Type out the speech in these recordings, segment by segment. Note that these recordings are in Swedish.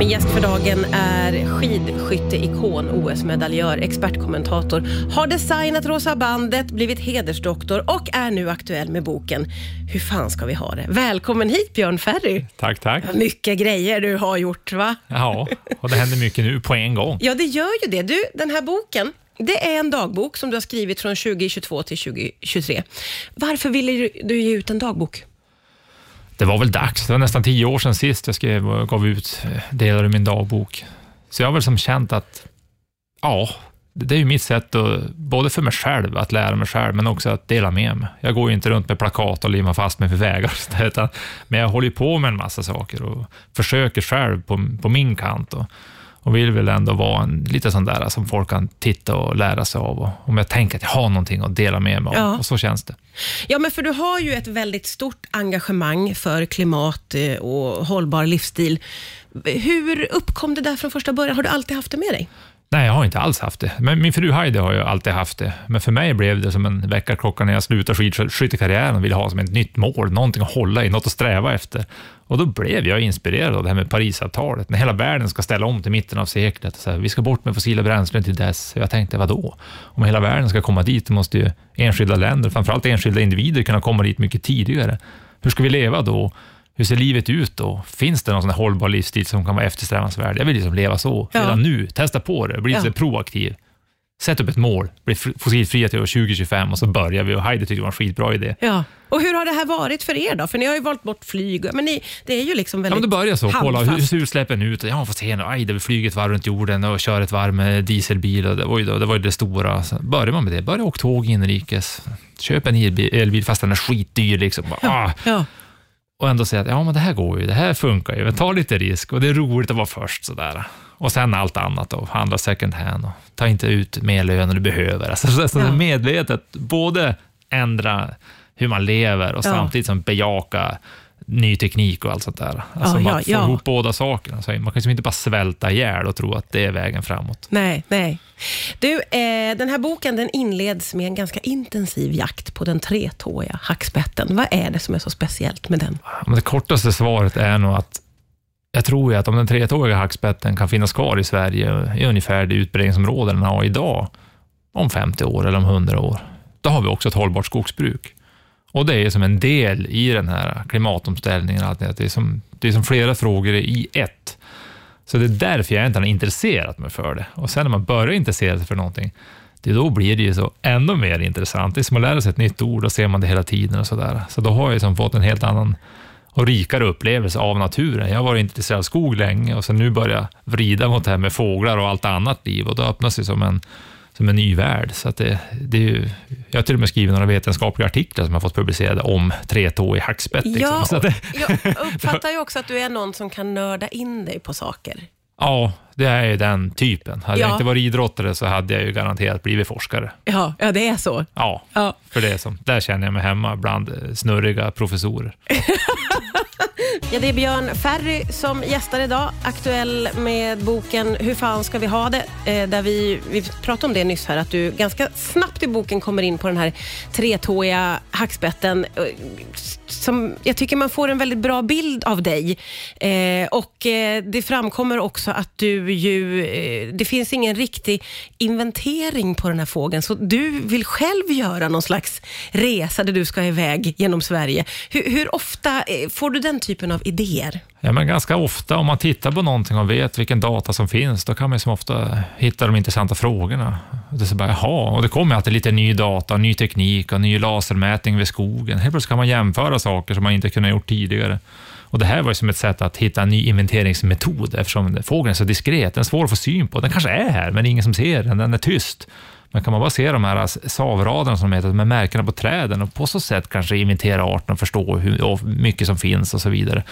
Min gäst för dagen är skidskytteikon, OS-medaljör, expertkommentator, har designat Rosa bandet, blivit hedersdoktor och är nu aktuell med boken Hur fan ska vi ha det? Välkommen hit Björn Ferry. Tack, tack. Mycket grejer du har gjort va? Ja, och det händer mycket nu på en gång. Ja, det gör ju det. Du, den här boken, det är en dagbok som du har skrivit från 2022 till 2023. Varför ville du, du ge ut en dagbok? Det var väl dags. Det var nästan tio år sedan sist jag skrev och gav ut eh, delar ur min dagbok. Så jag har väl som känt att, ja, det är ju mitt sätt, att, både för mig själv, att lära mig själv, men också att dela med mig. Jag går ju inte runt med plakat och limmar fast mig för vägar, utan, men jag håller ju på med en massa saker och försöker själv på, på min kant. Och, och vill väl ändå vara en, lite sån där som folk kan titta och lära sig av. Och, om jag tänker att jag har någonting att dela med mig av. Ja. Och så känns det. Ja, men för du har ju ett väldigt stort engagemang för klimat eh, och hållbar livsstil. Hur uppkom det där från första början? Har du alltid haft det med dig? Nej, jag har inte alls haft det. Men min fru Heidi har ju alltid haft det. Men för mig blev det som en väckarklocka när jag slutade skidskyttekarriären och ville ha som ett nytt mål, någonting att hålla i, något att sträva efter. Och då blev jag inspirerad av det här med Parisavtalet, när hela världen ska ställa om till mitten av seklet. Så här, vi ska bort med fossila bränslen till dess. Jag tänkte, vadå? Om hela världen ska komma dit, måste ju enskilda länder, framförallt enskilda individer, kunna komma dit mycket tidigare. Hur ska vi leva då? Hur ser livet ut då? Finns det någon sån hållbar livsstil som kan vara eftersträvansvärd? Jag vill liksom leva så ja. redan nu. Testa på det, bli ja. lite proaktiv. Sätt upp ett mål, bli fossilfria till år 2025 och så börjar vi. Och Heidi tyckte det var en skitbra idé. Ja. Och hur har det här varit för er då? För ni har ju valt bort flyg, men ni, det är ju liksom väldigt Ja, men det börjar så. Kolla, hur ser utsläppen ut? Ja, får se nu. Aj, det flyga ett varv runt jorden och köra ett varv med dieselbil. Och det, oj då, det var ju det stora. Så börjar man med det, börja åka tåg inrikes. Köp en elbil, elbil fast den är skitdyr. Liksom. Ja. Ah. Ja och ändå säga att ja, men det här går ju, det här funkar ju, ta lite risk och det är roligt att vara först. Sådär. Och sen allt annat då, handla second hand och ta inte ut mer lön än du behöver. Alltså, så, så ja. medvetet både ändra hur man lever och ja. samtidigt som bejaka ny teknik och allt sånt där. Alltså ja, man ja, får ja. ihop båda sakerna. Så man kan liksom inte bara svälta ihjäl och tro att det är vägen framåt. Nej, nej. Du, eh, den här boken den inleds med en ganska intensiv jakt på den tretåiga hackspetten. Vad är det som är så speciellt med den? Det kortaste svaret är nog att jag tror ju att om den tretåiga hackspetten kan finnas kvar i Sverige i ungefär det utbredningsområde den har idag, om 50 år eller om 100 år, då har vi också ett hållbart skogsbruk. Och det är som en del i den här klimatomställningen, att det är som, det är som flera frågor i ett. Så det är därför jag inte har intresserat mig för det. Och sen när man börjar intressera sig för någonting, det då blir det ju så ännu mer intressant. Det är som att lära sig ett nytt ord, och ser man det hela tiden och sådär. Så då har jag liksom fått en helt annan och rikare upplevelse av naturen. Jag har varit intresserad av skog länge och sen nu börjar jag vrida mot det här med fåglar och allt annat liv och då öppnas det som en som en ny värld. Så att det, det är ju, jag har till och med skrivit några vetenskapliga artiklar som jag fått publicerade om tretåig hackspett. Liksom. Ja, det, jag uppfattar ju också att du är någon som kan nörda in dig på saker. Ja, det är ju den typen. Hade ja. jag inte varit idrottare så hade jag ju garanterat blivit forskare. Ja, ja det är så. Ja, ja. för det är som, där känner jag mig hemma bland snurriga professorer. Ja, det är Björn Ferry som gästar idag, aktuell med boken Hur fan ska vi ha det? Eh, där vi, vi pratade om det nyss här, att du ganska snabbt i boken kommer in på den här tretåiga hackspetten. Eh, som jag tycker man får en väldigt bra bild av dig. Eh, och eh, Det framkommer också att du ju, eh, det finns ingen riktig inventering på den här fågeln, så du vill själv göra någon slags resa där du ska iväg genom Sverige. Hur, hur ofta eh, får du den typen av idéer? Ja, men ganska ofta, om man tittar på någonting och vet vilken data som finns, då kan man som ofta hitta de intressanta frågorna. Det är så bara, jaha, och det kommer alltid lite ny data, ny teknik och ny lasermätning vid skogen. Helt plötsligt kan man jämföra saker som man inte kunnat gjort tidigare. Och Det här var som ett sätt att hitta en ny inventeringsmetod, eftersom fågeln är så diskret. Den är svår att få syn på. Den kanske är här, men ingen som ser den. Den är tyst. Men kan man bara se de här savraderna som heter, med märkena på träden och på så sätt kanske inventera arten och förstå hur mycket som finns och så vidare.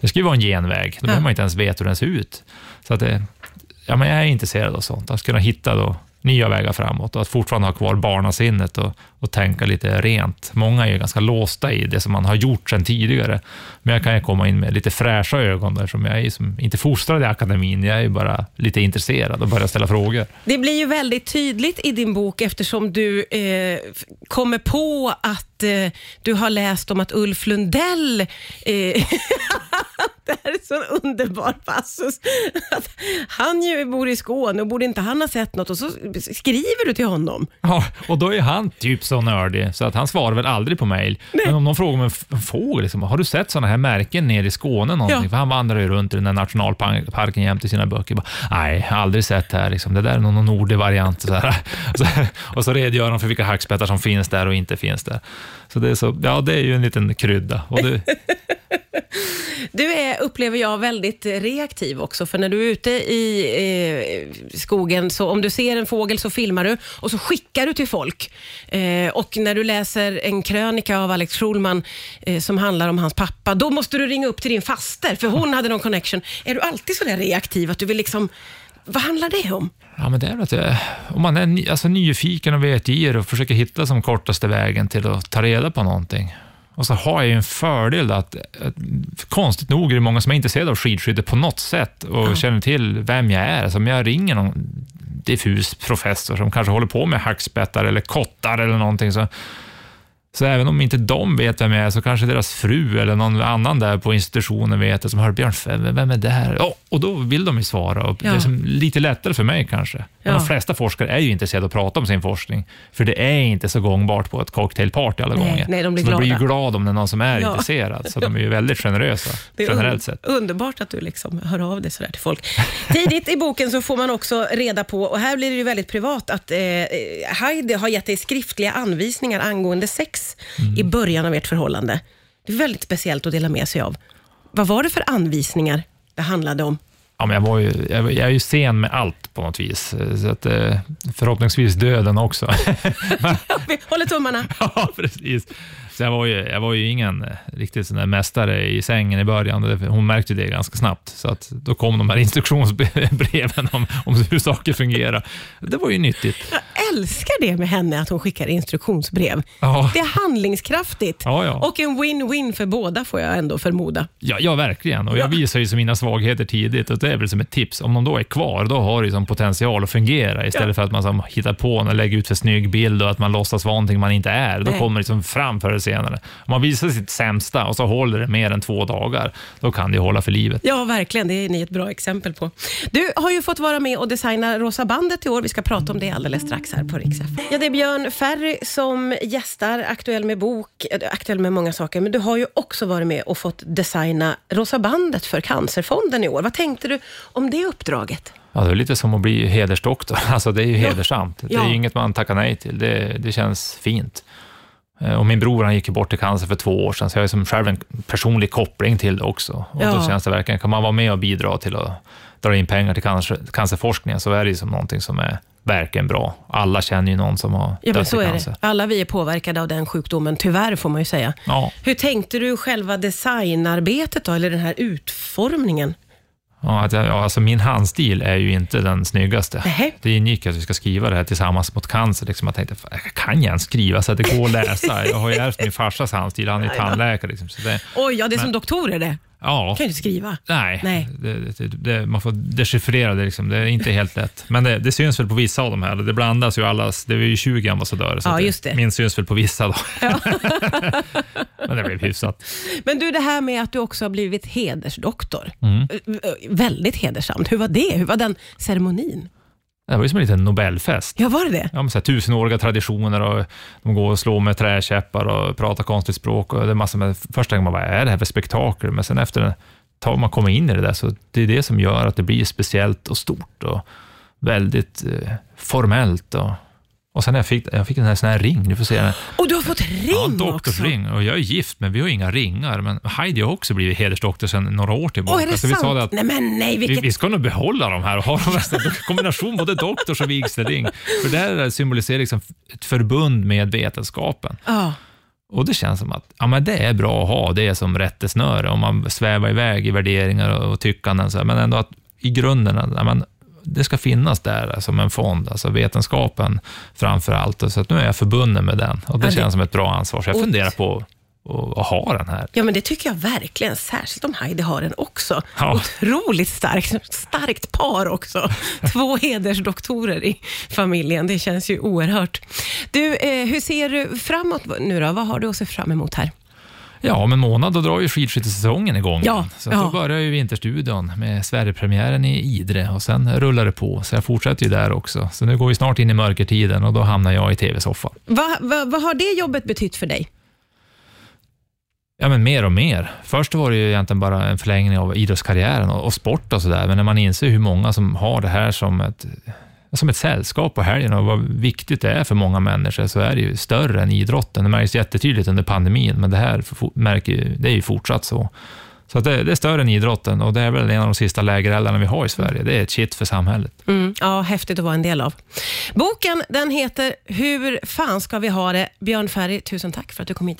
Det ju vara en genväg. Då ja. behöver man inte ens veta hur den ser ut. Så att det, ja, men jag är intresserad av sånt. Att kunna hitta då nya vägar framåt och att fortfarande ha kvar barnasinnet och, och tänka lite rent. Många är ju ganska låsta i det som man har gjort sedan tidigare, men jag kan ju komma in med lite fräscha ögon eftersom jag är som, inte fostrad i akademin, jag är bara lite intresserad och börjar ställa frågor. Det blir ju väldigt tydligt i din bok eftersom du eh, kommer på att eh, du har läst om att Ulf Lundell eh, Det här är så en underbar passus. Att han ju bor i Skåne och borde inte han ha sett något och så skriver du till honom. Ja, och då är han typ så nördig så att han svarar väl aldrig på mejl. Men om någon frågar om en f- en fågel, liksom, har du sett sådana här märken nere i Skåne någonting? Ja. För han vandrar ju runt i den där nationalparken jämt i sina böcker. Bara, Nej, aldrig sett här. Liksom. Det där är någon nordig variant. Så här. Och, så, och så redogör han för vilka hackspettar som finns där och inte finns där. Så det är, så, ja, det är ju en liten krydda. Och det, Du är, upplever jag, väldigt reaktiv också, för när du är ute i eh, skogen, så om du ser en fågel så filmar du och så skickar du till folk. Eh, och när du läser en krönika av Alex Schulman eh, som handlar om hans pappa, då måste du ringa upp till din faster, för hon hade någon connection. Är du alltid så där reaktiv, att du vill liksom... Vad handlar det om? Ja, men det är att jag, om man är ny, alltså, nyfiken och vetgir och försöker hitta som kortaste vägen till att ta reda på någonting. Och så har jag ju en fördel att, att konstigt nog är det många som är intresserade av skidskytte på något sätt och känner till vem jag är. Alltså om jag ringer någon diffus professor som kanske håller på med hackspettar eller kottar eller någonting, så, så även om inte de vet vem jag är, så kanske deras fru eller någon annan där på institutionen vet det, som hör Björn, vem är det här? Ja, och då vill de ju svara. Och Det Ja. är som lite lättare för mig kanske. Ja. de flesta forskare är ju intresserade av att prata om sin forskning, för det är inte så gångbart på ett cocktailparty alla Nej, gånger. nej, de blir så de blir ju glada. glada om det är någon som är Ja. intresserad, så de är ju väldigt generösa, Det är generellt sett. underbart att du liksom hör av dig sådär till folk. Tidigt i boken så får man också reda på, och här blir det ju väldigt privat, att eh, Heidi har gett dig skriftliga anvisningar angående sex i början av ert förhållande. Det är väldigt speciellt att dela med sig av. Vad var det för anvisningar det handlade om? Ja, men jag, var ju, jag, jag är ju sen med allt på något vis, så att, eh, förhoppningsvis döden också. Vi håller tummarna. Ja, precis. Så jag, var ju, jag var ju ingen eh, riktigt sån där mästare i sängen i början. Hon märkte det ganska snabbt. Så att då kom de här instruktionsbreven om, om hur saker fungerar. Det var ju nyttigt. Älskar det med henne, att hon skickar instruktionsbrev. Ja, Det är handlingskraftigt. ja, ja. Och en win-win för båda, får jag ändå förmoda. ja, ja verkligen. Och jag visar ju mina svagheter tidigt. Och det är väl som ett tips. Om de då är kvar, då har det som potential att fungera. Istället för att man som hittar på och lägger ut för snygg bild och att man låtsas vara någonting man inte är. Då Nej. kommer det liksom fram förr eller senare. Om man visar sitt sämsta och så håller det mer än två dagar, då kan det hålla för livet. Ja, verkligen. Det är ni ett bra exempel på. Du har ju fått vara med och designa Rosa bandet i år. Vi ska prata om det alldeles strax här på FM. Ja, det är Björn Ferry som gästar, aktuell med bok, eh, aktuell med många saker. Men du har ju också varit med och fått designa Rosa bandet för Cancerfonden i år. Vad tänkte du om det uppdraget? Ja, det är lite som att bli hedersdoktor. Alltså, det är ju Ja. hedersamt. Det är Ja. ju inget man tackar nej till. Det, det känns fint. Eh, Och min bror han gick bort i cancer för två år sedan, så jag har som själv en personlig koppling till det också. Och Ja. Då känns det verkligen, kan man vara med och bidra till att dra in pengar till cancer, cancerforskningen, så är det ju som någonting som är verkligen bra. Alla känner ju någon som har Ja, dött i cancer. Alla vi är påverkade av den sjukdomen, tyvärr får man ju säga. Ja, Hur tänkte du själva designarbetet då, eller den här utformningen? ja, alltså min handstil är ju inte den snyggaste. Nähä. Det ingick att vi ska skriva det här tillsammans mot cancer. Liksom jag tänkte, "Fan, kan jag ens skriva så att det går att läsa? Jag har ju ärvt min farsas handstil, han är ju tandläkare. Liksom, så det, Oj, ja, det är Men- som doktorer det. Ja, kan ju inte skriva. Nej, Nej. Det, det, man får dechiffrera det. Liksom. Det är inte helt lätt. Men det, det syns väl på vissa av de här. Det blandas ju allas. Det är ju 20 ambassadörer. Så Ja, just det. Min syns väl på vissa. Då. Men det blev hyfsat. Men du, det här med att du också har blivit hedersdoktor. Mm. Väldigt hedersamt. Hur var det? Hur var den ceremonin? Det var ju som en liten Nobelfest. Ja, var det det? Ja, men så här, tusenåriga traditioner och de går och slår med träkäppar och pratar konstigt språk. Och det är massor med, först tänker man, vad är det här för spektakel? Men sen efter tag man kommer in i det där, så det är det som gör att det blir speciellt och stort och väldigt eh, formellt. Och, och sen jag fick, jag fick en här, sån här ring, du får se. Och du har fått ring Ja, doktorsring. Och jag är gift, men vi har inga ringar. Men Heidi har också blivit hedersdoktor sedan några år tillbaka. Åh, är det så vi sant? sa det att Nej, men nej, vi, vilket... vi ska nog behålla de här och ha dem en kombination både doktors och vigselring. För det här symboliserar liksom ett förbund med vetenskapen. Ja. Och det känns som att ja, men det är bra att ha det som rättesnöre om man svävar iväg i värderingar och, och tyckanden. Så här. Men ändå att i grunden, ja, men det ska finnas där som en fond, alltså vetenskapen framför allt. Så att nu är jag förbunden med den och det Ja, det- känns som ett bra ansvar. Så jag funderar på att ha den här. ja, men det tycker jag verkligen. Särskilt om Heidi har den också. Ja. Otroligt starkt. Starkt par också. Två hedersdoktorer i familjen. Det känns ju oerhört. Du, eh, hur ser du framåt nu då? Vad har du att se fram emot här? Ja, om en månad då drar ju skidskyttesäsongen igång. Ja, så ja. då börjar ju Vinterstudion med Sverigepremiären i Idre och sen rullar det på. Så jag fortsätter ju där också. Så nu går vi snart in i mörkertiden och då hamnar jag i tv-soffan. Vad, vad, vad har det jobbet betytt för dig? Ja, men mer och mer. Först var det ju egentligen bara en förlängning av idrottskarriären och, och sport och sådär, men när man inser hur många som har det här som ett, som ett sällskap på helgen och vad viktigt det är för många människor, så är det ju större än idrotten. Det märks jättetydligt under pandemin, men det här märker ju, det är ju fortsatt så. Så att det, det är större än idrotten och det är väl en av de sista lägereldarna vi har i Sverige. Det är ett shit för samhället. Mm, ja, häftigt att vara en del av. Boken den heter Hur fan ska vi ha det? Björn Ferry, tusen tack för att du kom hit.